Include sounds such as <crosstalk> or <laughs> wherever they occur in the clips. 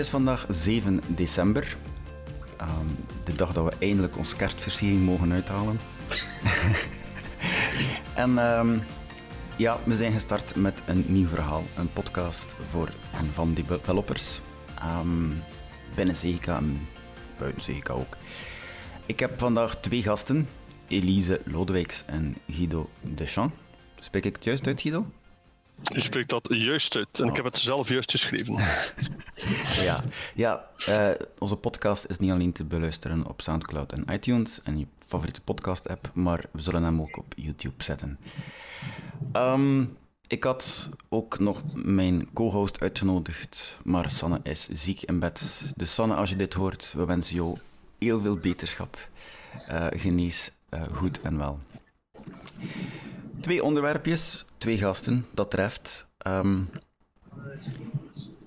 is vandaag 7 december. Ehm, de dag dat we eindelijk ons kerstversiering mogen uithalen. <laughs> en ehm, ja, we zijn gestart met een nieuw verhaal. Een podcast voor en van developers. Um, binnen CGK en buiten CGK ook. Ik heb vandaag twee gasten. Elise Lodewijks en Guido Deschamps. Spreek ik het juist uit, Guido? U spreekt dat juist uit en ik heb het zelf juist geschreven. <laughs> ja, ja uh, onze podcast is niet alleen te beluisteren op Soundcloud en iTunes en je favoriete podcast-app, maar we zullen hem ook op YouTube zetten. Um, ik had ook nog mijn co-host uitgenodigd, maar Sanne is ziek in bed. Dus Sanne, als je dit hoort, we wensen jou heel veel beterschap. Uh, goed en wel. Twee onderwerpjes, twee gasten, dat treft. Um,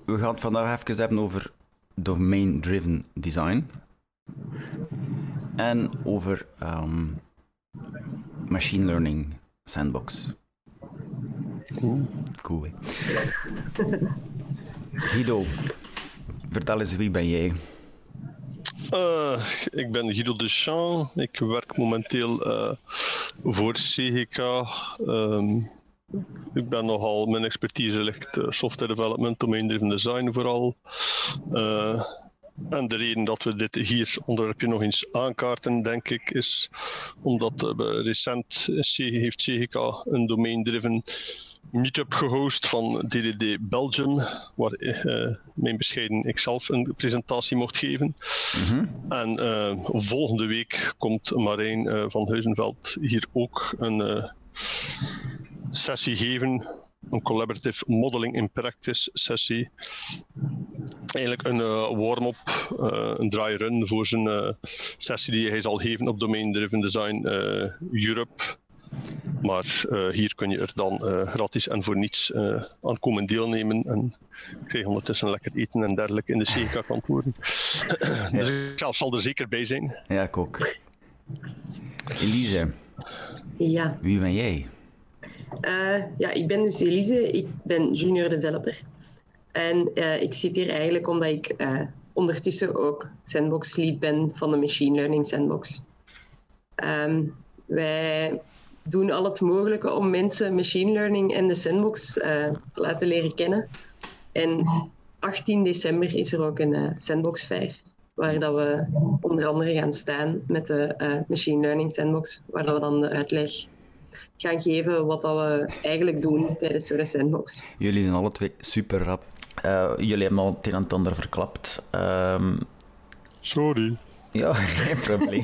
we gaan het vandaag even hebben over domain-driven design. En over um, machine learning sandbox. Cool. Cool? Guido, vertel eens, wie ben jij? Uh, ik ben Guido Deschamps. Ik werk momenteel uh, voor CGK. Um, ik ben nogal, mijn expertise ligt uh, software development, domain-driven design vooral. en de reden dat we dit hier onderwerpje nog eens aankaarten, denk ik, is omdat recent heeft CGK een domain-driven meetup gehost van DDD Belgium, waar uh, mijn bescheiden ikzelf een presentatie mocht geven. Mhm. En uh, volgende week komt Marijn uh, van Huizenveld hier ook een sessie geven, een Collaborative Modeling in Practice sessie. Eigenlijk een warm-up, een dry run voor zijn sessie die hij zal geven op Domain Driven Design Europe. Maar uh, hier kun je er dan uh, gratis en voor niets uh, aan komen deelnemen. En krijg ondertussen lekker eten en dergelijke in de CK-kantoren. <clears throat> ja. Dus ik zelf zal er zeker bij zijn. Ja, ik ook. Elise. Ja. Wie ben jij? ja, ik ben dus Elise. Ik ben junior developer. En ik zit hier eigenlijk omdat ik ondertussen ook sandbox lead ben van de machine learning sandbox. Um, wij doen al het mogelijke om mensen machine learning en de sandbox uh, te laten leren kennen. En 18 december is er ook een uh, sandbox fair, waar dat we onder andere gaan staan met de uh, machine learning sandbox, waar dat we dan de uitleg gaan geven wat dat we eigenlijk doen tijdens zo'n sandbox. Jullie zijn alle twee super rap. jullie hebben al het een en het ander verklapt. Um... Sorry. Ja, <laughs> geen probleem.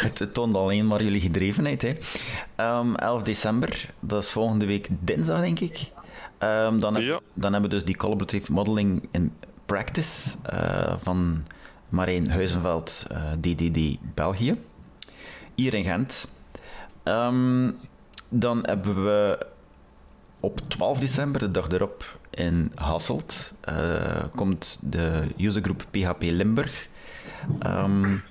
het toont alleen maar jullie gedrevenheid. Hè. Um, ehm, 11 december, dat is volgende week dinsdag, denk ik. Um, dan, heb, dan hebben we dus die collaborative modeling in practice uh, van Marijn Huizenveld, uh, eh, DDD België. Hier in Gent. Um, dan hebben we op 12 december, de dag erop, in Hasselt, uh, komt de usergroep PHP Limburg um,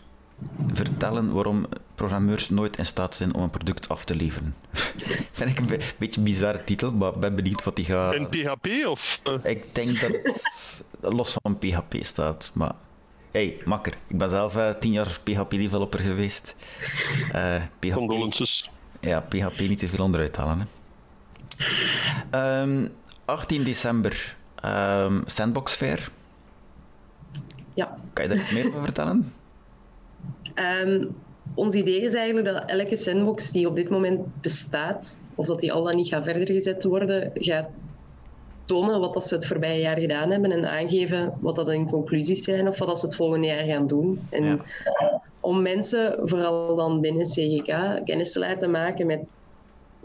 vertellen waarom programmeurs nooit in staat zijn om een product af te leveren. <laughs> Vind ik een beetje een bizarre titel, maar ben benieuwd wat die gaat... In PHP of... Ik denk dat het <laughs> los van PHP staat, maar... Hey, makker. Ik ben zelf uh, tien jaar PHP-developer geweest. Uh, PHP... Condolences. Ja, PHP niet te veel onderuit halen. Hè. Um, 18 december, um, Sandbox Fair. Ja. Kan je daar iets meer over vertellen? Um, ons idee is eigenlijk dat elke sandbox die op dit moment bestaat, of dat die al dan niet gaat verder gezet worden, gaat tonen wat dat ze het voorbije jaar gedaan hebben en aangeven wat dat hun conclusies zijn of wat dat ze het volgende jaar gaan doen. En om mensen, vooral dan binnen CGK, kennis te laten maken met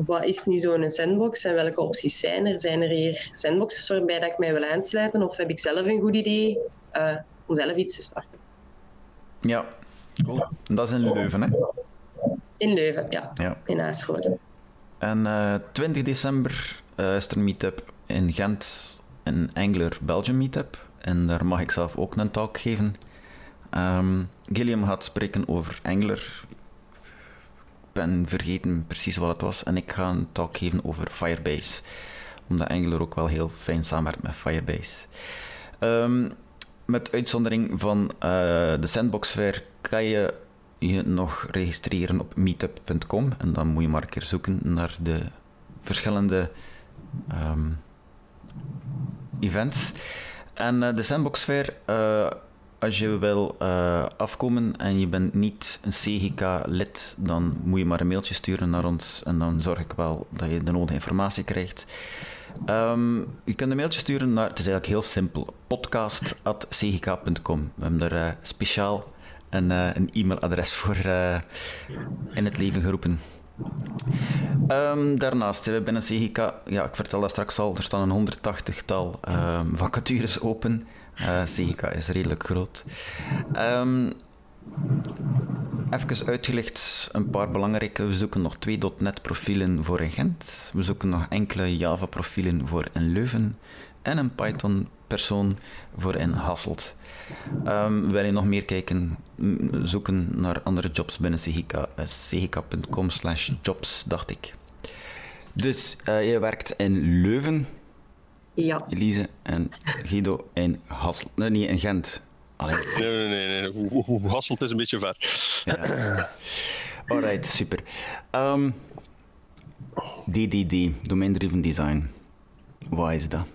wat is nu zo'n sandbox en welke opties zijn er? Zijn er hier sandboxes waarbij dat ik mij wil aansluiten of heb ik zelf een goed idee? Uh, om zelf iets te starten. Ja, cool. Dat is in Leuven, hè? In Leuven, ja. ja. In Aasrode. En uh, eh, 20 december uh, is er een meetup in Gent, een Angler Belgium meetup. En daar mag ik zelf ook een talk geven. Um, Gilliam gaat spreken over Angler. Ben vergeten precies wat het was. En ik ga een talk geven over Firebase. Omdat Angler ook wel heel fijn samenwerkt met Firebase. Um, met uitzondering van de Sandbox Fair kan je je nog registreren op meetup.com. En dan moet je maar een keer zoeken naar de verschillende ehm, events. En uh, de Sandbox Fair, uh, als je wil uh, afkomen en je bent niet een CGK-lid, dan moet je maar een mailtje sturen naar ons en dan zorg ik wel dat je de nodige informatie krijgt. Um, je kunt een mailtje sturen naar, het is eigenlijk heel simpel, podcast.cgk.com. We hebben er speciaal een, een e-mailadres voor in het leven geroepen. Um, daarnaast hebben we binnen CGK, ja, ik vertel dat straks al, er staan een 180-tal um, vacatures open. Uh, eh, is redelijk groot. Um, even uitgelegd een paar belangrijke. We zoeken nog twee .NET profielen voor in Gent. We zoeken nog enkele Java profielen voor in Leuven. En een Python persoon voor in Hasselt. Um, wil je nog meer kijken, zoeken naar andere jobs binnen CGK, uh, cgk.com slash jobs, dacht ik. Dus uh, je werkt in Leuven, ja. Elise, en Guido in Hasselt. Nee, niet in Gent. Allee. Nee, nee, nee. nee. Hasselt is een beetje ver. Ja. Alright, super. Um, DDD, Domain Driven Design. Wat is dat?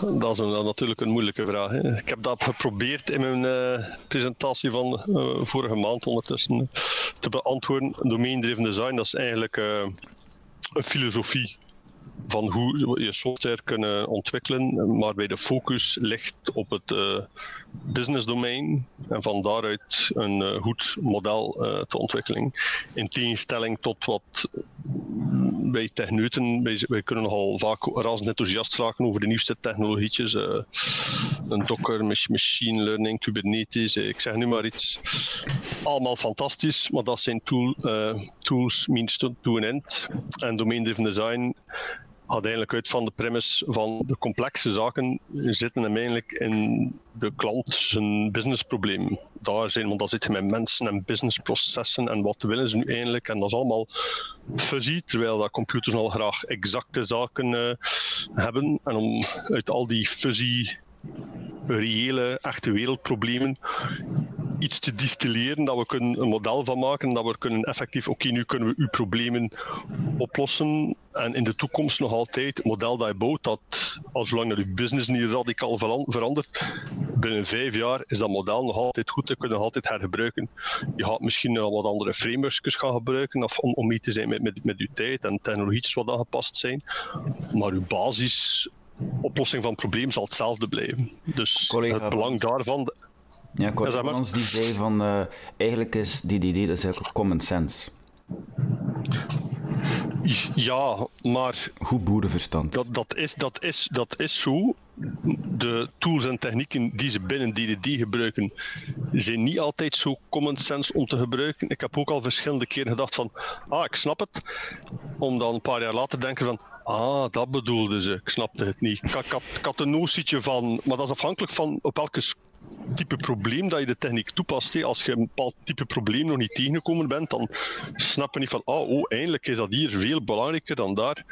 Dat is een, natuurlijk een moeilijke vraag. Hè. Ik heb dat geprobeerd in mijn uh, presentatie van uh, vorige maand ondertussen te beantwoorden. Domain-driven design, dat is eigenlijk uh, een filosofie van hoe je software kunnen ontwikkelen, maar bij de focus ligt op het uh, business domein en van daaruit een uh, goed model uh, te ontwikkelen. In tegenstelling tot wat wij techneuten, wij, wij kunnen nogal vaak razend enthousiast raken over de nieuwste technologietjes, een Docker, machine learning, Kubernetes, ik zeg nu maar iets. Allemaal fantastisch, maar dat zijn tool, tools means to, to an end. En domain-driven design gaat eigenlijk uit van de premise van de complexe zaken zitten hem eigenlijk in de klant zijn businessprobleem. Daar zijn, want dan zit je met mensen en businessprocessen en wat willen ze nu eigenlijk. En dat is allemaal fuzzy, terwijl dat computers al graag exacte zaken uh, hebben. En om uit al die fuzzy reële, echte wereldproblemen iets te distilleren, dat we kunnen een model van maken, dat we kunnen effectief, oké, nu kunnen we uw problemen oplossen en in de toekomst nog altijd het model dat je bouwt, dat als zolang dat je business niet radicaal verandert, binnen vijf jaar is dat model nog altijd goed, te kunnen altijd hergebruiken. Je gaat misschien wel wat andere frameworks gaan gebruiken of om, om mee te zijn met, met, met je tijd en technologies wat aangepast zijn, maar uw basis oplossing van het probleem zal hetzelfde blijven. Dus het belang daarvan. Ja, collega van ons die zei van uh, eigenlijk is DDD dat is eigenlijk common sense. Ja, maar. Goed boerenverstand. Dat, dat, is, dat, is, dat is zo. De tools en technieken die ze binnen DDD gebruiken, zijn niet altijd zo common sense om te gebruiken. Ik heb ook al verschillende keren gedacht van, ah, ik snap het. Om dan een paar jaar later te denken van, ah, dat bedoelden ze. Ik snapte het niet. Ik, ik, had, ik had een notietje van, maar dat is afhankelijk van op welke type probleem dat je de techniek toepast. Als je een bepaald type probleem nog niet tegengekomen bent, dan snap je niet van, oh, oh eindelijk is dat hier veel belangrijker dan daar.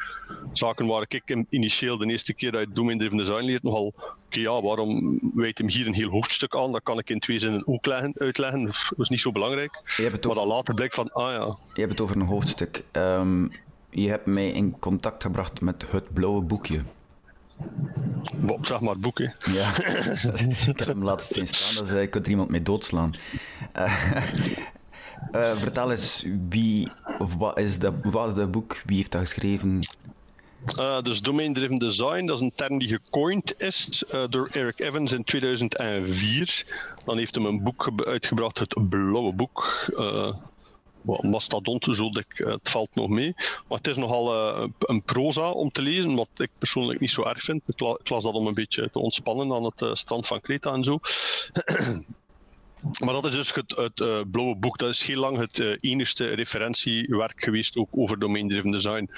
Zaken waar ik initieel de eerste keer dat je domain-driven design leert nogal, oké okay, ja, waarom wijt hem hier een heel hoofdstuk aan? Dat kan ik in twee zinnen ook leggen, uitleggen. Dat is niet zo belangrijk. Je hebt maar dan later blijkt van, ah ja. Je hebt het over een hoofdstuk. Um, je hebt mij in contact gebracht met het blauwe boekje. Wat, zeg maar, boeken. Ja, <laughs> ik heb hem laatst zien staan, dus uh, je kunt er iemand mee doodslaan. Uh, <laughs> uh, vertel eens, wie, of wat is, dat, wat is dat boek? Wie heeft dat geschreven? Uh, dus Domain Driven Design, dat is een term die gecoind is uh, door Eric Evans in 2004. Dan heeft hij een boek uitgebracht, het Blauwe Boek. Uh, mastodont, zo ik, het valt nog mee. Maar het is nogal uh, een proza om te lezen, wat ik persoonlijk niet zo erg vind. Ik, las dat om een beetje te ontspannen aan het uh, strand van Kreta en zo. <clears throat> Maar dat is dus het, het uh, blauwe boek. Dat is heel lang het uh, enigste referentiewerk geweest ook over domain-driven design.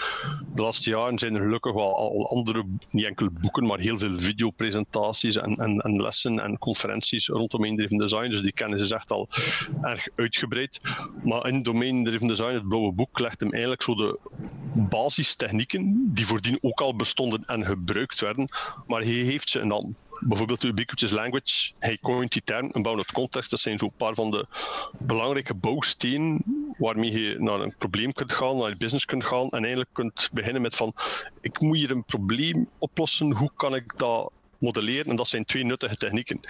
De laatste jaren zijn er gelukkig wel al andere, niet enkel boeken, maar heel veel videopresentaties en, en, en lessen en conferenties rond domain-driven design. Dus die kennis is echt al erg uitgebreid. Maar in domain-driven design, het blauwe boek, legt hem eigenlijk zo de basistechnieken, die voordien ook al bestonden en gebruikt werden, maar hij heeft ze dan bijvoorbeeld ubiquitous language, hij coint die term, een bounded context, dat zijn zo'n paar van de belangrijke bouwstenen waarmee je naar een probleem kunt gaan, naar je business kunt gaan en eigenlijk kunt beginnen met van, ik moet hier een probleem oplossen, hoe kan ik dat modelleren? En dat zijn twee nuttige technieken.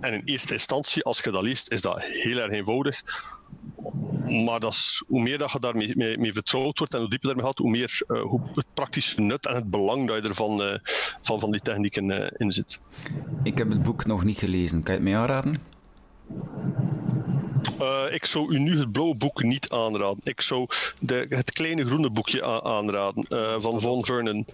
En in eerste instantie, als je dat leest, is dat heel erg eenvoudig. Maar dat is, hoe meer dat je daarmee mee, mee vertrouwd wordt en hoe dieper je daarmee gaat, hoe meer uh, hoe het praktische nut en het belang dat je ervan uh, van, van die technieken uh, in zit. Ik heb het boek nog niet gelezen. Kan je het mij aanraden? ik zou u nu het blauwe boek niet aanraden. Ik zou de, het kleine groene boekje aanraden van Von Vernon.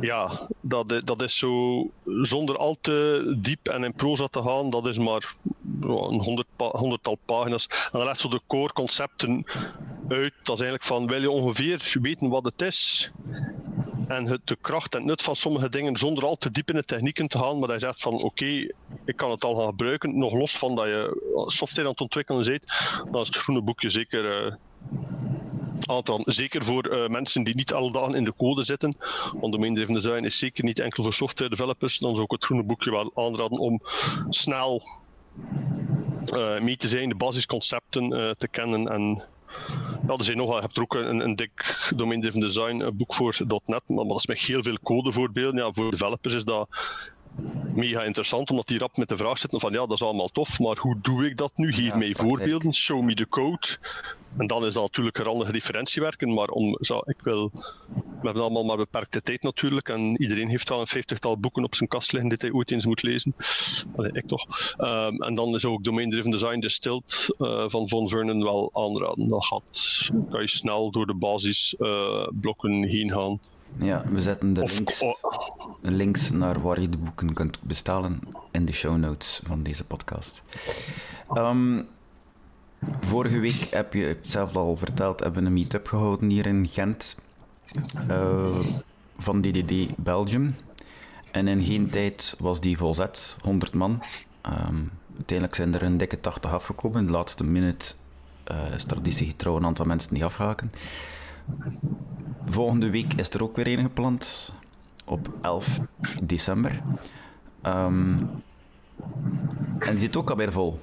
Ja, dat, dat is zo zonder al te diep en in proza te gaan, dat is maar een honderd, honderdtal pagina's. En dan legt zo de core concepten uit. Dat is eigenlijk van, wil je ongeveer weten wat het is? En het, de kracht en het nut van sommige dingen zonder al te diep in de technieken te gaan, maar dat je zegt van oké, ik kan het al gaan gebruiken, nog los van dat je software aan het ontwikkelen bent, dan is het groene boekje zeker uh, Zeker voor uh, mensen die niet alle dagen in de code zitten. Want domain driven design is zeker niet enkel voor software developers. Dan zou ik het groene boekje wel aanraden om snel uh, mee te zijn, de basisconcepten uh, te kennen. En ja, er zijn nog, je hebt er ook een, een dik domain driven design boek voor .NET, maar dat is met heel veel codevoorbeelden. Ja, voor developers is dat mega interessant, omdat die rap met de vraag zitten van ja, dat is allemaal tof, maar hoe doe ik dat nu? Geef ja, mij voorbeelden, show me the code. En dan is dat natuurlijk een handig referentiewerken, maar om, zo, ik wil, we hebben allemaal maar beperkte tijd natuurlijk, en iedereen heeft wel een vijftigtal boeken op zijn kast liggen die hij ooit eens moet lezen. Allee, ik toch. Um, en dan is ook Domain Driven Design Distilled uh, van Von Vernon wel aanraden. Dat gaat, kan je snel door de basisblokken uh, heen gaan. Ja, we zetten de links, links, naar waar je de boeken kunt bestellen in de show notes van deze podcast. Um, vorige week heb je het zelf al verteld, hebben we een meet-up gehouden hier in Gent uh, van DDD Belgium. En in geen tijd was die volzet, 100 man. Um, uiteindelijk zijn er een dikke 80 afgekomen. In de laatste minute uh, is traditiegetrouw een aantal mensen die afhaken. Volgende week is er ook weer een gepland. Op 11 december. Um, en zit ook alweer vol.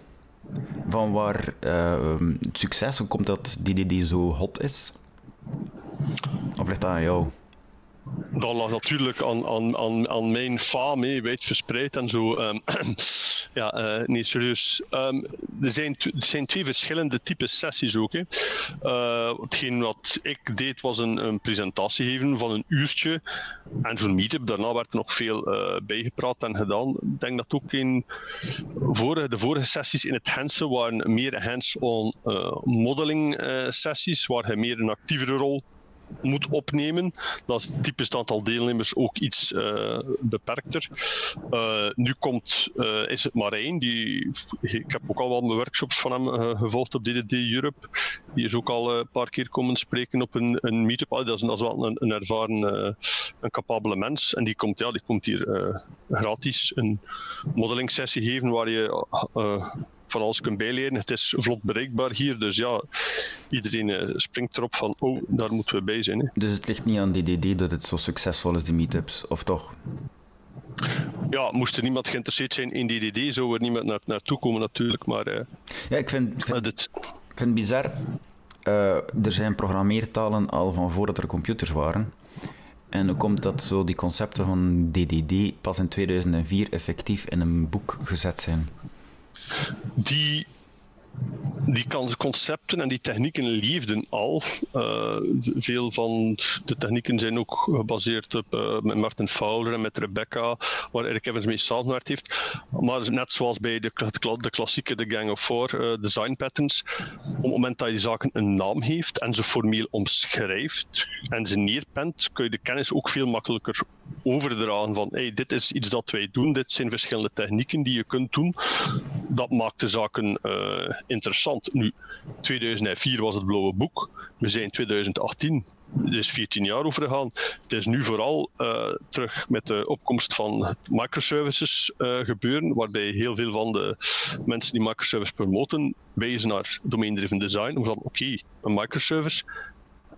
Van waar uh, het succes, komt dat die zo hot is? Of ligt dat aan jou? Dat lag natuurlijk aan, aan, aan, aan mijn faam, wijd verspreid en zo. Um, <clears throat> ja, uh, nee, serieus. Um, er, zijn er zijn twee verschillende types sessies ook. Uh, hetgeen wat ik deed was een, een, presentatie geven van een uurtje. En voor Meetup, daarna werd er nog veel uh, bijgepraat en gedaan. Ik denk dat ook in vorige, de vorige sessies in het Hensen waren meer hands-on modeling sessies, waar hij meer een actievere rol moet opnemen. Dat is typisch het aantal deelnemers ook iets uh, beperkter. Uh, nu komt, uh, is het Marijn, die, ik heb ook al wel mijn workshops van hem gevolgd op DDD Europe. Die is ook al een paar keer komen spreken op een, een meetup. dat, is, dat is wel een, een ervaren, een capabele mens. En die komt, ja, die komt hier gratis een modeling sessie geven waar je van alles kunt bijleren. Het is vlot bereikbaar hier, dus ja, iedereen uh, springt erop van, oh, daar moeten we bij zijn. Hè. Dus het ligt niet aan DDD dat het zo succesvol is, die meetups, of toch? Ja, moest er niemand geïnteresseerd zijn in DDD, zou er niemand naar, naartoe komen natuurlijk, maar... Uh, ja, ik vind, vind, ik vind het bizar. Uh, er zijn programmeertalen al van voordat er computers waren. En hoe komt dat zo die concepten van DDD pas in 2004 effectief in een boek gezet zijn? Die die concepten en die technieken leefden al. Uh, veel van de technieken zijn ook gebaseerd op uh, met Martin Fowler en met Rebecca, waar Eric Evans mee samengewerkt heeft. Maar net zoals bij de, de klassieke The Gang of Four uh, design patterns, op het moment dat je zaken een naam heeft en ze formeel omschrijft en ze neerpent, kun je de kennis ook veel makkelijker overdragen van hey, dit is iets dat wij doen, dit zijn verschillende technieken die je kunt doen. Dat maakt de zaken interessant. Nu, 2004 was het blauwe boek. We zijn 2018. Er is 14 jaar over gegaan. Het is nu vooral uh, terug met de opkomst van microservices uh, gebeuren, waarbij heel veel van de mensen die microservice promoten wijzen naar domain-driven design. Omdat, oké, een microservice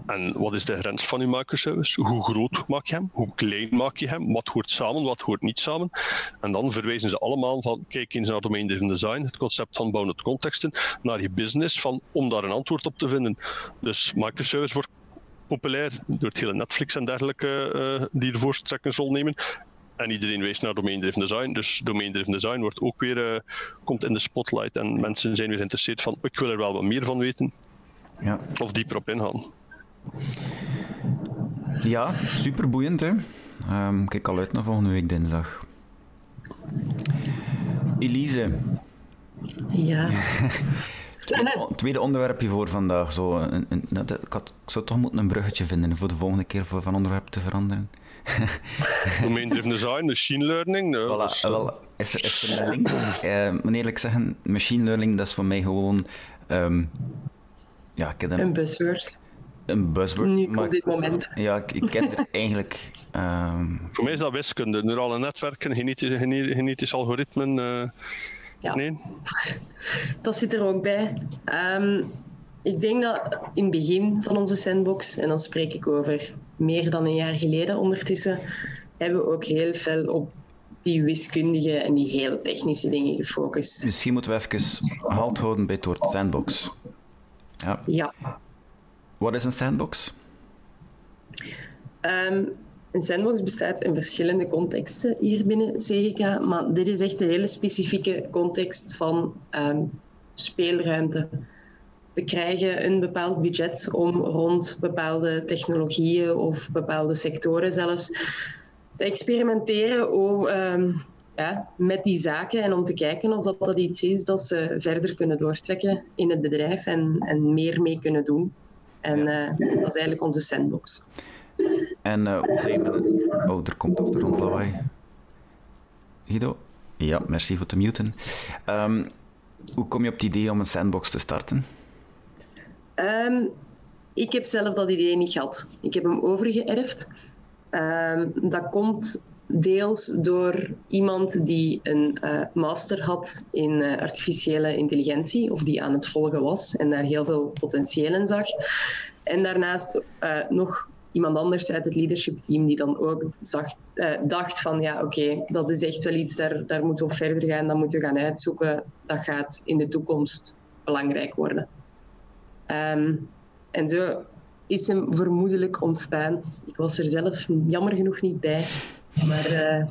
En wat is de grens van je microservice? Hoe groot maak je hem? Hoe klein maak je hem? Wat hoort samen? Wat hoort niet samen? En dan verwijzen ze allemaal van, kijk eens naar domain driven design, het concept van bounded contexten, naar je business, van, om daar een antwoord op te vinden. Dus microservice wordt populair door het hele Netflix en dergelijke uh, die ervoor rol nemen. En iedereen wijst naar domain-driven design. Dus domain-driven design wordt ook weer, uh, komt in de spotlight. En mensen zijn weer geïnteresseerd van, ik wil er wel wat meer van weten. Ja. Of dieper op ingaan. Ja, super boeiend hè. Um, kijk al uit naar volgende week dinsdag. Elise. Ja. <laughs> tweede, tweede onderwerpje voor vandaag. Zo, een, een, ik, had, ik zou toch moeten een bruggetje vinden voor de volgende keer voor van onderwerp te veranderen. <laughs> Design, machine learning. voilà, dus, wel, is, er, is er een link? Uh, eerlijk zeggen, machine learning dat is voor mij gewoon... Um, ja, ik een, een buzzword. Een buzzword. Nu maar, op dit moment. Ja, ik, ik ken er <laughs> eigenlijk... Um... Voor mij is dat wiskunde. Neurale netwerken, genetisch, genetisch algoritmen... Uh, ja. Nee? <laughs> Dat zit er ook bij. Um, ik denk dat in het begin van onze sandbox, en dan spreek ik over meer dan een jaar geleden ondertussen, hebben we ook heel veel op die wiskundige en die hele technische dingen gefocust. Misschien moeten we even halt houden bij het woord sandbox. Ja. ja. Wat is een sandbox? Um, een sandbox bestaat in verschillende contexten hier binnen CGK, maar dit is echt een hele specifieke context van um, speelruimte we krijgen een bepaald budget om rond bepaalde technologieën of bepaalde sectoren zelfs te experimenteren ehm, ja, met die zaken en om te kijken of dat, dat iets is dat ze verder kunnen doortrekken in het bedrijf en, en meer mee kunnen doen. En uh, dat is eigenlijk onze sandbox. En uh, Oh, er komt achtergrondlawaai. Guido? Ja, merci voor te muten. Um, hoe kom je op het idee om een sandbox te starten? Um, ik heb zelf dat idee niet gehad. Ik heb hem overgeërfd. Um, dat komt deels door iemand die een uh, master had in uh, artificiële intelligentie, of die aan het volgen was en daar heel veel potentieel in zag. En daarnaast uh, nog iemand anders uit het leadership team die dan ook zag, dacht van ja oké, dat is echt wel iets, daar, daar moeten we verder gaan, dat moeten we gaan uitzoeken, dat gaat in de toekomst belangrijk worden. Um, en zo is hem vermoedelijk ontstaan. Ik was er zelf jammer genoeg niet bij. Maar uh,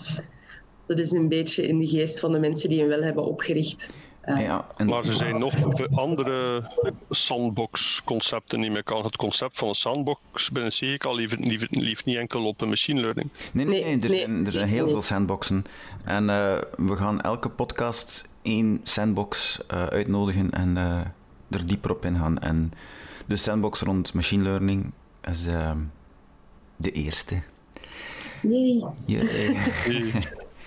dat is een beetje in de geest van de mensen die hem wel hebben opgericht. Uh, ja, en... Maar er zijn nog andere sandbox-concepten die meer kan. Het concept van een sandbox binnen CGK lief, lief, lief niet enkel op een machine learning. Nee, nee, nee, er, zijn, er zijn heel veel sandboxen. En uh, we gaan elke podcast één sandbox uitnodigen en er dieper op ingaan. En de sandbox rond machine learning is uh, de eerste. Nee. <laughs>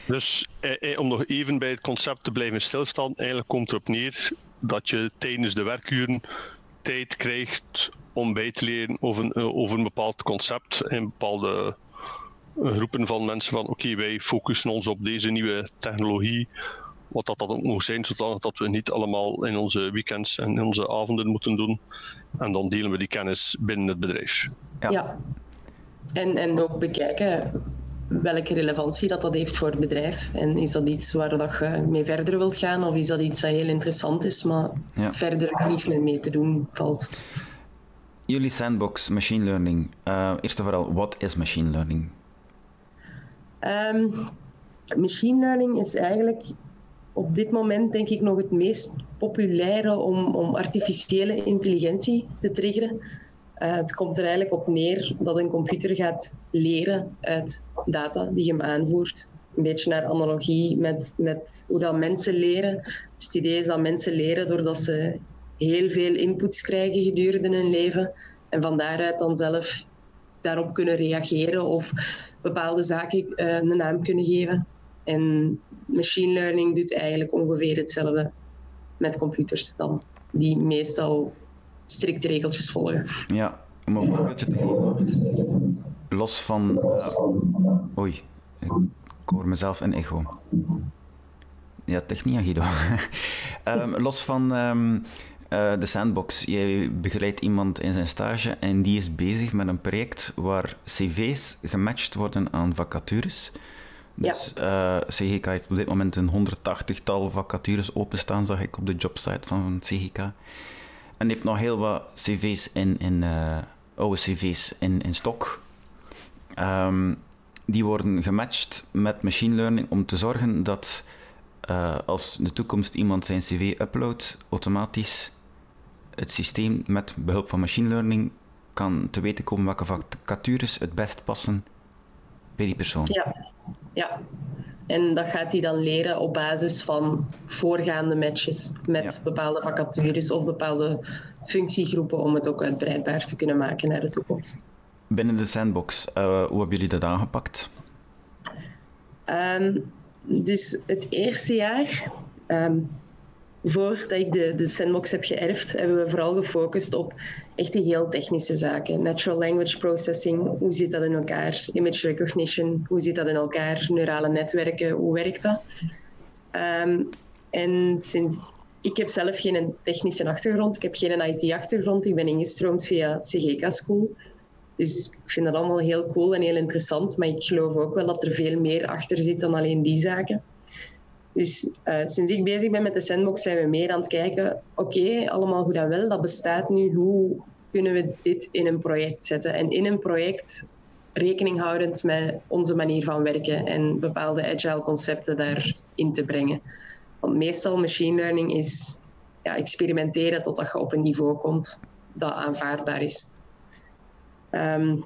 Dus eh, eh, om nog even bij het concept te blijven stilstaan, eigenlijk komt erop neer dat je tijdens de werkuren tijd krijgt om bij te leren over, uh, over een bepaald concept in bepaalde groepen van mensen van oké, wij focussen ons op deze nieuwe technologie wat dat dan ook moet zijn, zodat dat we niet allemaal in onze weekends en in onze avonden moeten doen. En dan delen we die kennis binnen het bedrijf. Ja. ja. En, en ook bekijken welke relevantie dat, dat heeft voor het bedrijf. En is dat iets waar dat je mee verder wilt gaan, of is dat iets dat heel interessant is, maar verder niet meer mee te doen valt? Jullie sandbox, machine learning. Uh, eerst en vooral, wat is machine learning? Um, machine learning is eigenlijk op dit moment denk ik nog het meest populaire om, om artificiële intelligentie te triggeren. Uh, het komt er eigenlijk op neer dat een computer gaat leren uit data die je hem aanvoert. Een beetje naar analogie met, met hoe dat mensen leren. Dus het idee is dat mensen leren doordat ze heel veel inputs krijgen gedurende hun leven. En van daaruit dan zelf daarop kunnen reageren of bepaalde zaken uh, een naam kunnen geven. En machine learning doet eigenlijk ongeveer hetzelfde met computers dan, die meestal strikte regeltjes volgen. Ja, om een voorbeeldje te geven. Los van. Uh, oei, ik hoor mezelf een echo. Ja, techniek, Guido. um, <laughs> los van um, de sandbox. Jij begeleidt iemand in zijn stage en die is bezig met een project waar cv's gematcht worden aan vacatures. Dus ja. uh, CGK heeft op dit moment een 180-tal vacatures openstaan, zag ik op de jobsite van CGK. En heeft nog heel wat cv's in, in uh, oude cv's in, in stok. Um, die worden gematcht met machine learning om te zorgen dat uh, als in de toekomst iemand zijn cv uploadt, automatisch het systeem met behulp van machine learning kan te weten komen welke vacatures het best passen bij die persoon. Ja, ja. En dat gaat hij dan leren op basis van voorgaande matches met bepaalde vacatures of bepaalde functiegroepen om het ook uitbreidbaar te kunnen maken naar de toekomst. Binnen de sandbox, uh, hoe hebben jullie dat aangepakt? Um, dus het eerste jaar, um, voordat ik de, de sandbox heb geërfd, hebben we vooral gefocust op echt die heel technische zaken. Natural language processing, hoe zit dat in elkaar? Image recognition, hoe zit dat in elkaar? Neurale netwerken, hoe werkt dat? Um, en sinds, ik heb zelf geen technische achtergrond, ik heb geen IT-achtergrond, ik ben ingestroomd via CGK School. Dus ik vind dat allemaal heel cool en heel interessant, maar ik geloof ook wel dat er veel meer achter zit dan alleen die zaken. Dus uh, sinds ik bezig ben met de sandbox zijn we meer aan het kijken, oké, allemaal goed en wel, dat bestaat nu, hoe kunnen we dit in een project zetten? En in een project rekening houdend met onze manier van werken en bepaalde agile concepten daarin te brengen. Want meestal machine learning is ja, experimenteren totdat je op een niveau komt dat aanvaardbaar is. Um,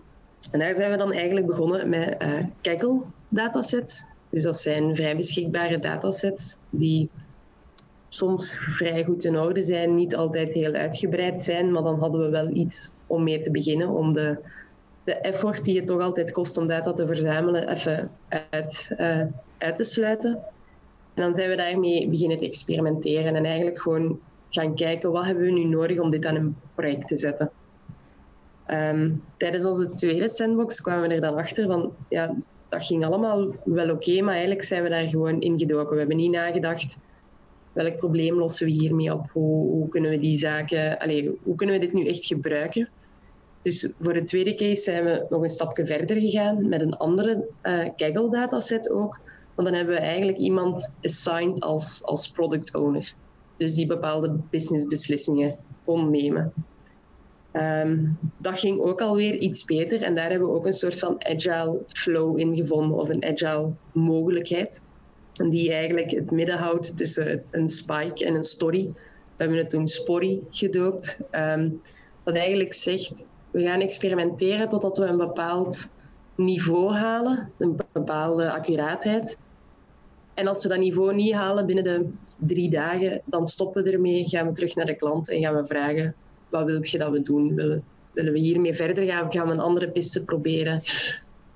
en daar zijn we dan eigenlijk begonnen met uh, Kaggle datasets. Dus dat zijn vrij beschikbare datasets die soms vrij goed in orde zijn, niet altijd heel uitgebreid zijn, maar dan hadden we wel iets om mee te beginnen, om de, de effort die het toch altijd kost om data te verzamelen even uit, uh, uit te sluiten. En dan zijn we daarmee beginnen te experimenteren en eigenlijk gewoon gaan kijken wat hebben we nu nodig om dit aan een project te zetten. Um, tijdens onze tweede sandbox kwamen we er dan achter van, ja, dat ging allemaal wel oké, maar eigenlijk zijn we daar gewoon ingedoken. We hebben niet nagedacht, welk probleem lossen we hiermee op? Hoe, kunnen we die zaken, allez, hoe kunnen we dit nu echt gebruiken? Dus voor de tweede case zijn we nog een stapje verder gegaan met een andere uh, Kaggle dataset ook. Want dan hebben we eigenlijk iemand assigned als, als product owner. Dus die bepaalde businessbeslissingen kon nemen. Um, dat ging ook alweer iets beter en daar hebben we ook een soort van agile flow in gevonden of een agile mogelijkheid. Die eigenlijk het midden houdt tussen een spike en een story. We hebben het toen Sporry gedoopt. Um, dat eigenlijk zegt, we gaan experimenteren totdat we een bepaald niveau halen, een bepaalde accuraatheid. En als we dat niveau niet halen binnen de drie dagen, dan stoppen we ermee, gaan we terug naar de klant en gaan we vragen wat wil je dat we doen? Willen, willen we hiermee verder gaan gaan we een andere piste proberen?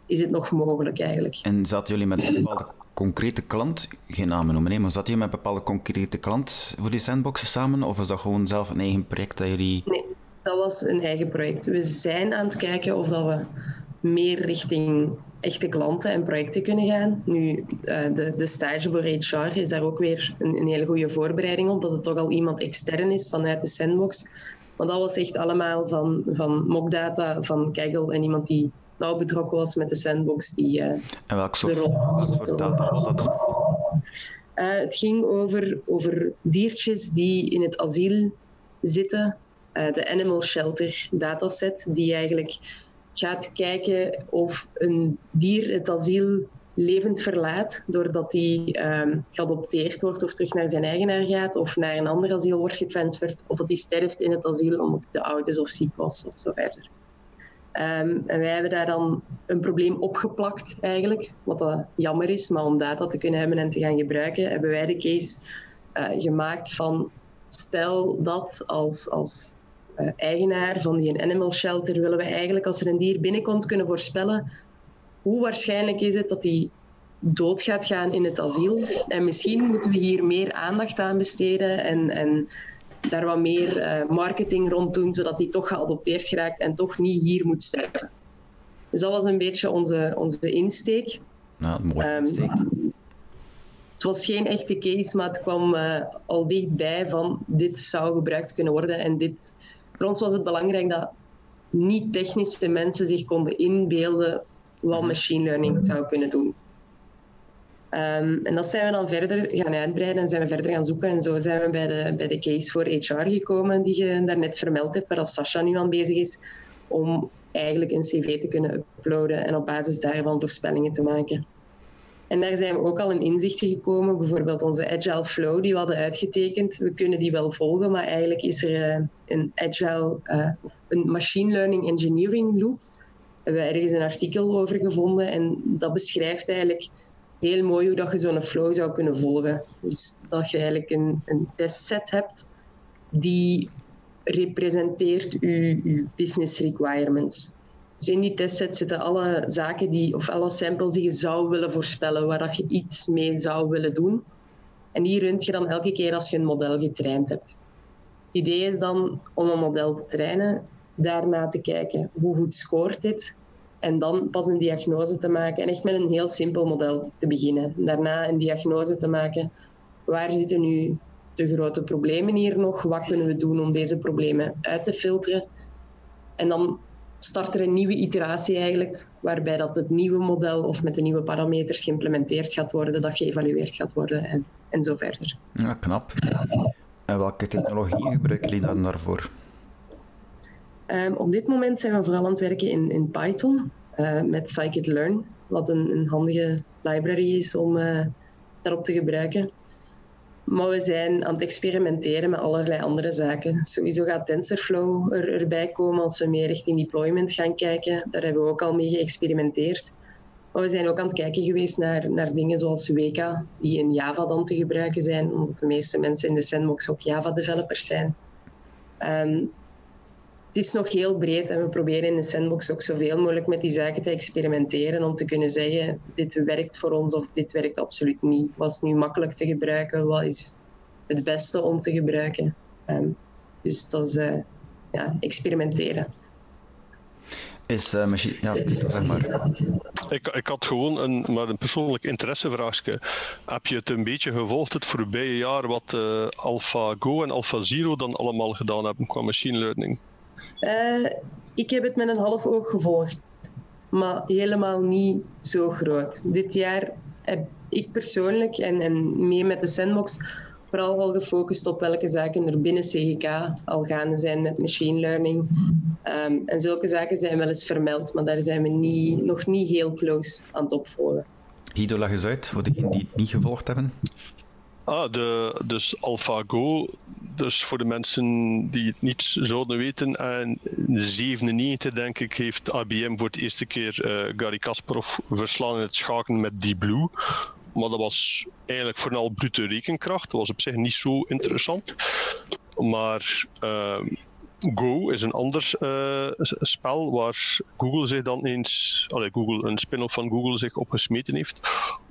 Is het nog mogelijk eigenlijk? En zaten jullie met een bepaalde concrete klant, geen namen noemen, nee, maar zaten jullie met een bepaalde concrete klant voor die sandboxen samen? Of was dat gewoon zelf een eigen project dat jullie... Nee, dat was een eigen project. We zijn aan het kijken of dat we meer richting echte klanten en projecten kunnen gaan. Nu, eh, de, de stage voor HR is daar ook weer een, een hele goede voorbereiding op, dat het toch al iemand extern is vanuit de sandbox maar dat was echt allemaal van, van mockdata van Kaggle en iemand die nauw betrokken was met de sandbox. Die, uh, en welk soort, welk soort data was dat dan? Uh, het ging over, over diertjes die in het asiel zitten. Uh, de Animal Shelter dataset, die eigenlijk gaat kijken of een dier het asiel levend verlaat, doordat hij um, geadopteerd wordt of terug naar zijn eigenaar gaat of naar een ander asiel wordt getransferd, of dat hij sterft in het asiel omdat hij oud is of ziek was of zo verder. Um, en wij hebben daar dan een probleem opgeplakt eigenlijk, wat dat jammer is, maar om data te kunnen hebben en te gaan gebruiken, hebben wij de case uh, gemaakt van stel dat als, als uh, eigenaar van die animal shelter willen we eigenlijk als er een dier binnenkomt kunnen voorspellen hoe waarschijnlijk is het dat hij dood gaat gaan in het asiel? En misschien moeten we hier meer aandacht aan besteden en, en daar wat meer uh, marketing rond doen, zodat hij toch geadopteerd geraakt en toch niet hier moet sterven. Dus dat was een beetje onze, onze insteek. Nou, mooie um, insteek. het was geen echte case, maar het kwam uh, al dichtbij van dit zou gebruikt kunnen worden. En dit, voor ons was het belangrijk dat niet-technische mensen zich konden inbeelden wat mhm. machine learning zou kunnen doen. Um, en dat zijn we dan verder gaan uitbreiden en zijn we verder gaan zoeken. En zo zijn we bij de, bij de case voor HR gekomen, die je daarnet vermeld hebt, waar Sascha nu aan bezig is, om eigenlijk een cv te kunnen uploaden en op basis daarvan voorspellingen te maken. En daar zijn we ook al in inzichten gekomen. Bijvoorbeeld onze Agile Flow die we hadden uitgetekend. We kunnen die wel volgen, maar eigenlijk is er uh, een Agile, uh, een Machine Learning Engineering Loop. Hebben we ergens een artikel over gevonden en dat beschrijft eigenlijk heel mooi hoe dat je zo'n flow zou kunnen volgen. Dus dat je eigenlijk een, een testset hebt die representeert je, je business requirements. Dus in die testset zitten alle zaken die, of alle samples die je zou willen voorspellen, waar dat je iets mee zou willen doen. En die runt je dan elke keer als je een model getraind hebt. Het idee is dan om een model te trainen, daarna te kijken hoe goed scoort dit, en dan pas een diagnose te maken en echt met een heel simpel model te beginnen. Daarna een diagnose te maken. Waar zitten nu de grote problemen hier nog? Wat kunnen we doen om deze problemen uit te filteren? En dan start er een nieuwe iteratie eigenlijk, waarbij dat het nieuwe model of met de nieuwe parameters geïmplementeerd gaat worden, dat geëvalueerd gaat worden en, en zo verder. Ja, knap. En welke technologie gebruiken jullie dan daarvoor? Um, op dit moment zijn we vooral aan het werken in, in Python uh, met scikit-learn, wat een, een, handige library is om uh, daarop te gebruiken. Maar we zijn aan het experimenteren met allerlei andere zaken. Sowieso gaat TensorFlow er, erbij komen als we meer richting deployment gaan kijken. Daar hebben we ook al mee geëxperimenteerd. Maar we zijn ook aan het kijken geweest naar, naar dingen zoals Weka, die in Java dan te gebruiken zijn, omdat de meeste mensen in de sandbox ook Java-developers zijn. Um, het is nog heel breed en we proberen in de sandbox ook zoveel mogelijk met die zaken te experimenteren om te kunnen zeggen, dit werkt voor ons of dit werkt absoluut niet. Wat is nu makkelijk te gebruiken? Wat is het beste om te gebruiken? Um, dus dat is uh, ja, experimenteren. Is uh, machine... Ja, zeg maar. Ik, ik had gewoon een, maar een persoonlijk interessevraagje. Heb je het een beetje gevolgd het voorbije jaar wat uh, AlphaGo en AlphaZero dan allemaal gedaan hebben qua machine learning? Uh, ik heb het met een half oog gevolgd, maar helemaal niet zo groot. Dit jaar heb ik persoonlijk en, en mee met de Sandbox vooral al gefocust op welke zaken er binnen CGK al gaande zijn met machine learning. Um, en zulke zaken zijn wel eens vermeld, maar daar zijn we nog niet heel close aan het opvolgen. Guido, leg eens uit voor degenen die het niet gevolgd hebben. Ah, de, dus AlphaGo, dus voor de mensen die het niet zouden weten, in 1997 denk ik heeft IBM voor het eerste keer uh, Gary Kasparov verslaan in het schaken met Deep Blue. Maar dat was eigenlijk vooral brute rekenkracht, dat was op zich niet zo interessant. Maar uh, Go is een ander uh, spel waar Google zich dan eens, allee, Google, een spin-off van Google zich op gesmeten heeft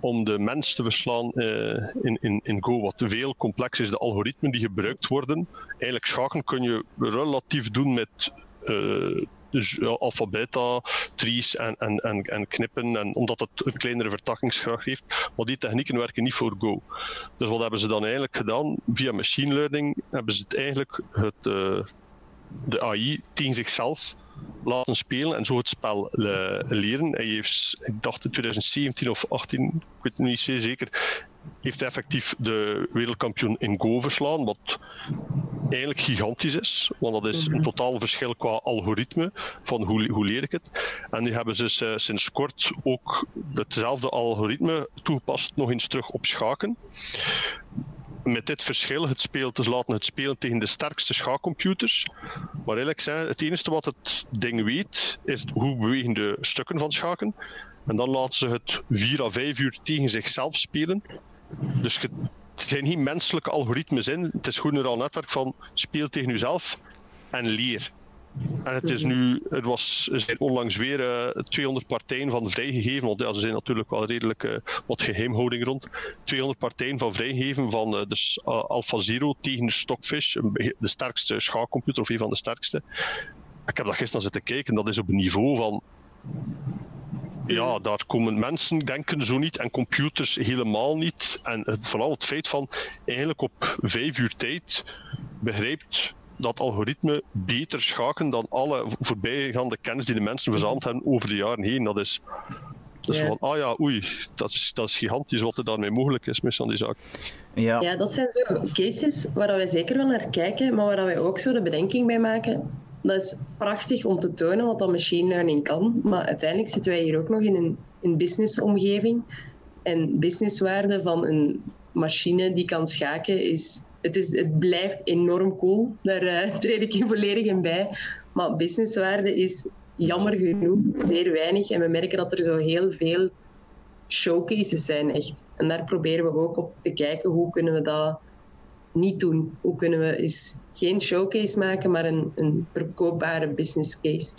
om de mens te verslaan uh, in, in, in Go. Wat veel complex is, de algoritmen die gebruikt worden. Eigenlijk schaken kun je relatief doen met uh, dus alfabeta, trees en, en, en, en, knippen, en, omdat het een kleinere vertakkingsgraad heeft. Maar die technieken werken niet voor Go. Dus wat hebben ze dan eigenlijk gedaan? Via machine learning hebben ze het eigenlijk het, de AI tegen zichzelf laten spelen en zo het spel leren. Hij heeft, ik dacht in 2017 of 18, ik weet het niet zeker, heeft effectief de wereldkampioen in Go verslaan, wat eigenlijk gigantisch is, want dat is een mhm. totaal verschil qua algoritme van hoe, hoe leer ik het. En nu hebben ze sinds kort ook hetzelfde algoritme toegepast nog eens terug op schaken met dit verschil het speel te laten het spelen tegen de sterkste schaakcomputers. Maar eigenlijk zijn het enige wat het ding weet, is hoe bewegen de stukken van schaken. En dan laten ze het 4 à 5 uur tegen zichzelf spelen. Dus het zijn geen menselijke algoritmes in. Het is gewoon een netwerk van speel tegen jezelf en leer. En het is nu, het was, er zijn onlangs weer uh, eh, 200 partijen van vrijgegeven, want ja, er zijn natuurlijk wel redelijk uh, wat geheimhouding rond. 200 partijen van vrijgegeven van uh, dus, AlphaZero tegen Stockfish, de sterkste schaakcomputer of een van de sterkste. Ik heb dat gisteren zitten kijken, dat is op een niveau van ja, daar komen mensen denken zo niet en computers helemaal niet. En vooral het feit van eigenlijk op vijf uur tijd begrijpt dat algoritme beter schaken dan alle voorbijgaande kennis die de mensen verzameld hebben over de jaren heen. Dat is, dat is van, ah ja, oei, dat is, dat is gigantisch wat er daarmee mogelijk is met die zaak. Ja. ja, dat zijn zo cases waar wij zeker wel naar kijken, maar waar wij ook zo de bedenking bij maken. Dat is prachtig om te tonen wat dat machine learning kan, maar uiteindelijk zitten wij hier ook nog in een, een businessomgeving. En businesswaarde van een machine die kan schaken is het, is, het blijft enorm cool. Daar <laughs> uh, treed ik je volledig in bij. Maar businesswaarde is jammer genoeg zeer weinig. En we merken dat er zo heel veel showcases zijn, echt. En daar proberen we ook op te kijken hoe kunnen we dat niet doen. Hoe kunnen we eens geen showcase maken, maar een, een verkoopbare business case.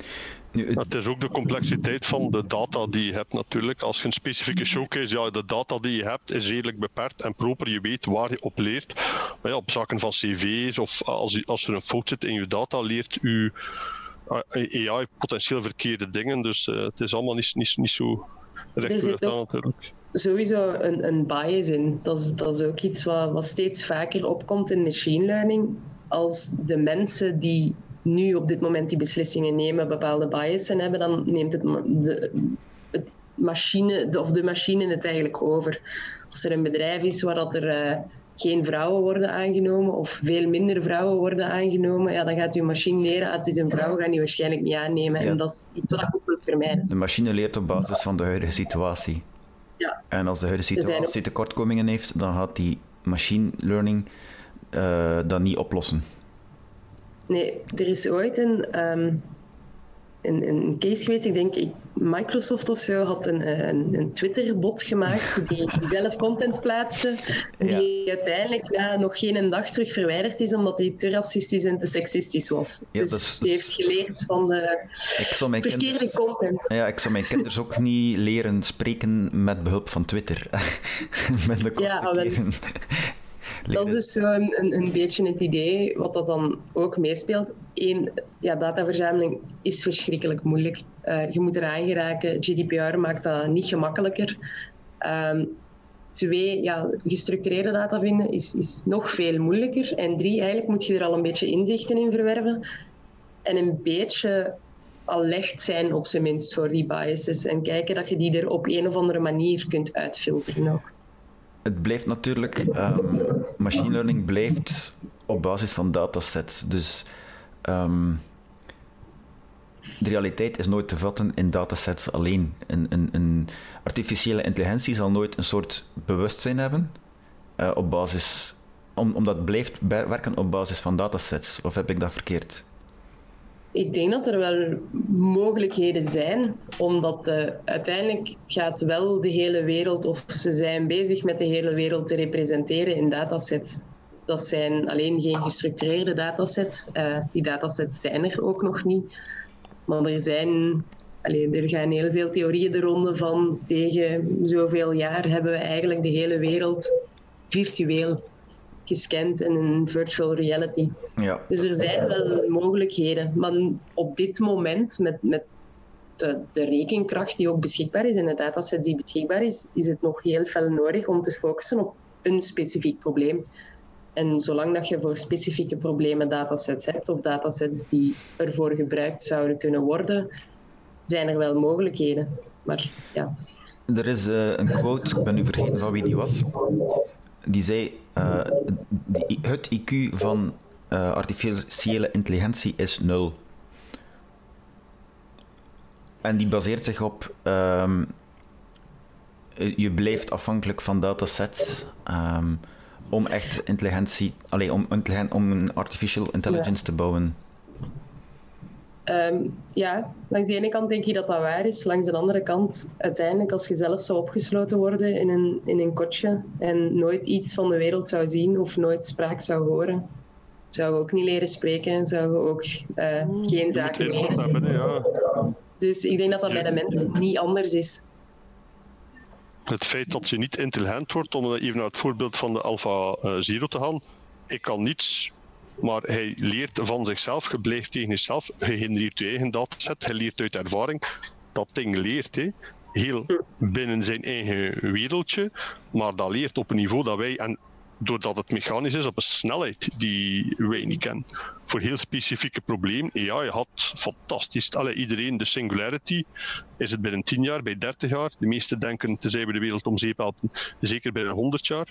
Nu, het... is ook de complexiteit van de data die je hebt natuurlijk. Als je een specifieke showcase, ja, de data die je hebt is redelijk beperkt en proper. Je weet waar je op leert. Maar ja, op zaken van cv's of als, als er een fout zit in je data, leert je AI potentieel verkeerde dingen. Dus uh, het is allemaal niet, niet, niet zo recht aan natuurlijk sowieso een, een bias in. Dat is, dat is ook iets wat, wat steeds vaker opkomt in machine learning. Als de mensen die nu op dit moment die beslissingen nemen bepaalde biasen hebben, dan neemt het, de, het machine, of de machine het eigenlijk over. Als er een bedrijf is waar dat er uh, geen vrouwen worden aangenomen of veel minder vrouwen worden aangenomen, ja, dan gaat uw machine leren, ah, het is een vrouw, gaan die waarschijnlijk niet aannemen. En dat is iets wat ik ook wil vermijden. De machine leert op basis van de huidige situatie. Ja. En als de huidige situatie tekortkomingen heeft, dan gaat die machine learning uh, dat niet oplossen. Nee, er is ooit een, um, een, een, case geweest, ik denk Microsoft of zo had een, een, een Twitter-bot gemaakt die, zelf content plaatste, die uiteindelijk ja, nog geen dag terug verwijderd is omdat hij te racistisch en te seksistisch was. Ja, dus die heeft geleerd van de verkeerde content. Ja, ik zou mijn kinderen ook niet leren spreken met behulp van Twitter. <laughs> met de kosten dat is dus zo een, een, beetje het idee wat dat dan ook meespeelt. Eén, ja, dataverzameling is verschrikkelijk moeilijk. Uh, je moet eraan geraken. GDPR maakt dat niet gemakkelijker. Um, twee, ja, gestructureerde data vinden is, is nog veel moeilijker. En drie, eigenlijk moet je er al een beetje inzichten in verwerven. En een beetje alert zijn op zijn minst voor die biases. En kijken dat je die er op een of andere manier kunt uitfilteren ook het blijft natuurlijk, um, machine learning blijft op basis van datasets. Dus um, de realiteit is nooit te vatten in datasets alleen. Een, een, een artificiële intelligentie zal nooit een soort bewustzijn hebben uh, op basis, om, omdat het blijft werken op basis van datasets. Of heb ik dat verkeerd? Ik denk dat er wel mogelijkheden zijn, omdat uh, uiteindelijk gaat wel de hele wereld, of ze zijn bezig met de hele wereld te representeren in datasets. Dat zijn alleen geen gestructureerde datasets. Uh, die datasets zijn er ook nog niet. Maar er zijn Allee, er gaan heel veel theorieën de ronde van tegen zoveel jaar hebben we eigenlijk de hele wereld virtueel gescand in een virtual reality. Ja. Dus er zijn wel mogelijkheden. Maar op dit moment, met, met de, de, rekenkracht die ook beschikbaar is en de dataset die beschikbaar is, is het nog heel veel nodig om te focussen op een specifiek probleem. En zolang dat je voor specifieke problemen datasets hebt of datasets die ervoor gebruikt zouden kunnen worden, zijn er wel mogelijkheden. Maar ja. Er is uh, een quote, ik ben nu vergeten van wie die was die zei uh, het IQ van uh, artificiële intelligentie is nul. En die baseert zich op um, je blijft afhankelijk van datasets um, om echt intelligentie, alleen om, om een artificial intelligence te bouwen. Um, ja, langs de ene kant denk je dat dat waar is. Langs de andere kant, uiteindelijk, als je zelf zou opgesloten worden in een, in een kotje en nooit iets van de wereld zou zien of nooit spraak zou horen, zou je ook niet leren spreken, zou je ook uh, geen zaken leren. Ja. Dus ik denk dat dat bij de mens niet anders is. Het feit dat je niet intelligent wordt, om even naar het voorbeeld van de Alpha uh, Zero te gaan, ik kan niets maar hij leert van zichzelf, je blijft tegen jezelf, je genereert je eigen dataset, hij leert uit ervaring. Dat ding leert. Hè. heel binnen zijn eigen wereldje, maar dat leert op een niveau dat wij, en doordat het mechanisch is, op een snelheid die wij niet kennen. Voor heel specifieke problemen, ja, je had fantastisch. Allee, iedereen, de singularity, is het binnen 10 jaar, bij 30 jaar. De meesten denken, tenzij we de wereld om zeep helpen, zeker binnen 100 jaar.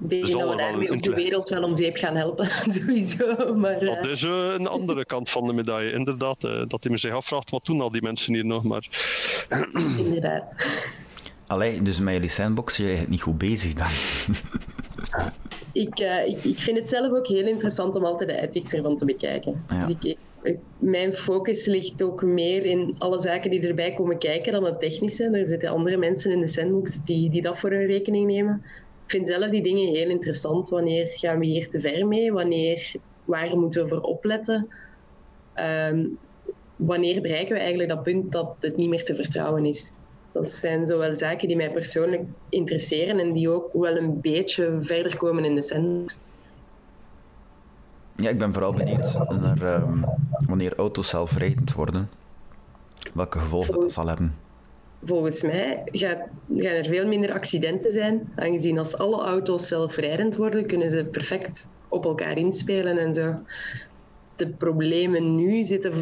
Ik denk dat we daarmee ook de wereld wel om zeep gaan helpen, <laughs> sowieso. Maar, Dat is uh, een andere kant van de medaille, inderdaad. Uh, dat hij me zich afvraagt, wat doen al die mensen hier nog? Maar... <clears throat> inderdaad. Allee, dus met jullie sandbox, jij het niet goed bezig dan? <laughs> ik, uh, ik, ik, vind het zelf ook heel interessant om altijd de ethics ervan te bekijken. Ja. Dus ik, mijn focus ligt ook meer in alle zaken die erbij komen kijken dan het technische. Er zitten andere mensen in de sandbox die, die dat voor hun rekening nemen vind zelf die dingen heel interessant. Wanneer gaan we hier te ver mee? Wanneer, waar moeten we voor opletten? Um, wanneer bereiken we eigenlijk dat punt dat het niet meer te vertrouwen is? Dat zijn zowel zaken die mij persoonlijk interesseren en die ook wel een beetje verder komen in de sandbox. Ja, ik ben vooral benieuwd naar um, wanneer auto's zelfrijdend worden, welke gevolgen dat zal hebben volgens mij gaan er veel minder accidenten zijn. Aangezien als alle auto's zelfrijdend worden, kunnen ze perfect op elkaar inspelen en zo. De problemen nu zitten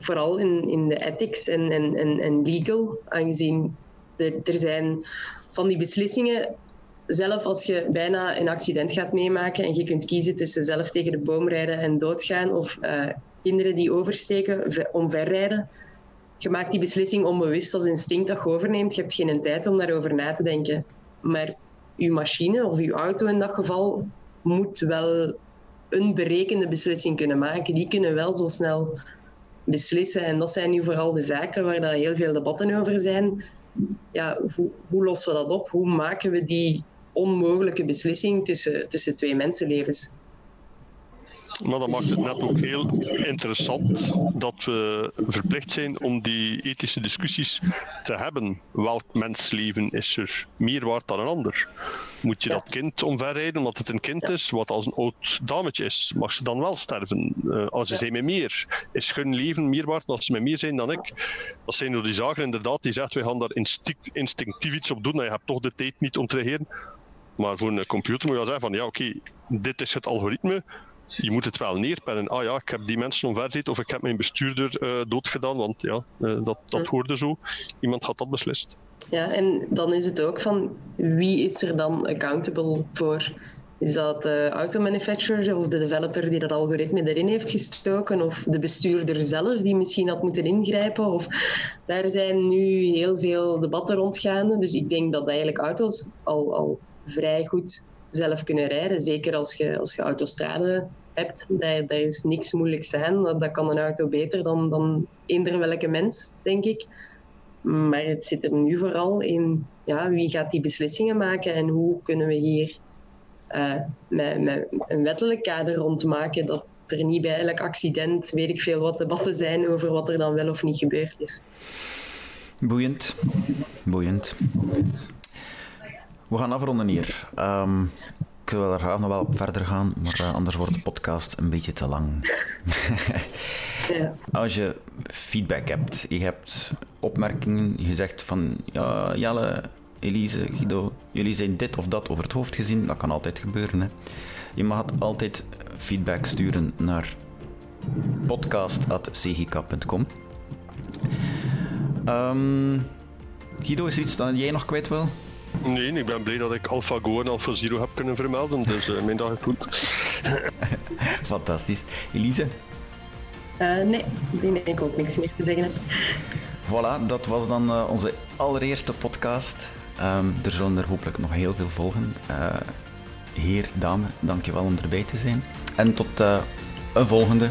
vooral in, in de ethics en, en, en, legal. Aangezien er, zijn van die beslissingen zelf als je bijna een accident gaat meemaken en je kunt kiezen tussen zelf tegen de boom rijden en doodgaan of uh, kinderen die oversteken, omverrijden, je maakt die beslissing onbewust als instinct dat je overneemt. Je hebt geen tijd om daarover na te denken. Maar je machine of je auto in dat geval moet wel een berekende beslissing kunnen maken. Die kunnen wel zo snel beslissen. En dat zijn nu vooral de zaken waar daar heel veel debatten over zijn. Ja, hoe, hoe lossen we dat op? Hoe maken we die onmogelijke beslissing tussen, tussen twee mensenlevens? Maar dat maakt het net ook heel interessant dat we verplicht zijn om die ethische discussies te hebben. Welk mensleven is er meer waard dan een ander? Moet je dat kind omverrijden omdat het een kind is? Wat als een oud dametje is, mag ze dan wel sterven? Uh, als ze zijn met meer, is hun leven meer waard dan als ze met meer zijn dan ik? Dat zijn door die zaken inderdaad die zegt, wij gaan daar instinct, instinctief iets op doen. En je hebt toch de tijd niet om te reageren. Maar voor een computer moet je wel zeggen van ja oké, okay, dit is het algoritme je moet het wel neerpennen. Ah ja, ik heb die mensen omvergezet of ik heb mijn bestuurder uh, doodgedaan, want ja, uh, dat, dat hoorde zo. Iemand had dat beslist. Ja, en dan is het ook van wie is er dan accountable voor? Is dat de automanufacturer of de developer die dat algoritme erin heeft gestoken? Of de bestuurder zelf die misschien had moeten ingrijpen? Of daar zijn nu heel veel debatten rondgaande. Dus ik denk dat eigenlijk auto's al, al vrij goed zelf kunnen rijden. Zeker als je, als je autostrade hebt, daar, is niks moeilijks aan. Dat, dat kan een auto beter dan, dan eender welke mens, denk ik. Maar het zit er nu vooral in ja, wie gaat die beslissingen maken en hoe kunnen we hier uh, met, met een wettelijk kader rondmaken dat er niet bij elk accident, weet ik veel wat, debatten zijn over wat er dan wel of niet gebeurd is. Boeiend. Boeiend. We gaan afronden hier. Um, ik wil er graag nog wel op verder gaan, maar uh, anders wordt de podcast een beetje te lang. <laughs> ja. Als je feedback hebt, je hebt opmerkingen, je zegt van ja, Jelle, Elise, Guido, jullie zijn dit of dat over het hoofd gezien, dat kan altijd gebeuren. Hè. Je mag altijd feedback sturen naar podcast.cgk.com. Um, ehm, Guido, is er iets dat jij nog kwijt wil? Nee, ik ben blij dat ik AlphaGo en AlphaZero heb kunnen vermelden, dus uh, mijn dag is goed. <laughs> Fantastisch. Elise? Uh, nee, ik denk dat ik ook niks meer te zeggen heb. Voilà, dat was dan uh, onze allereerste podcast. Um, er zullen er hopelijk nog heel veel volgen. heer, dame, dankjewel om erbij te zijn. En tot een volgende.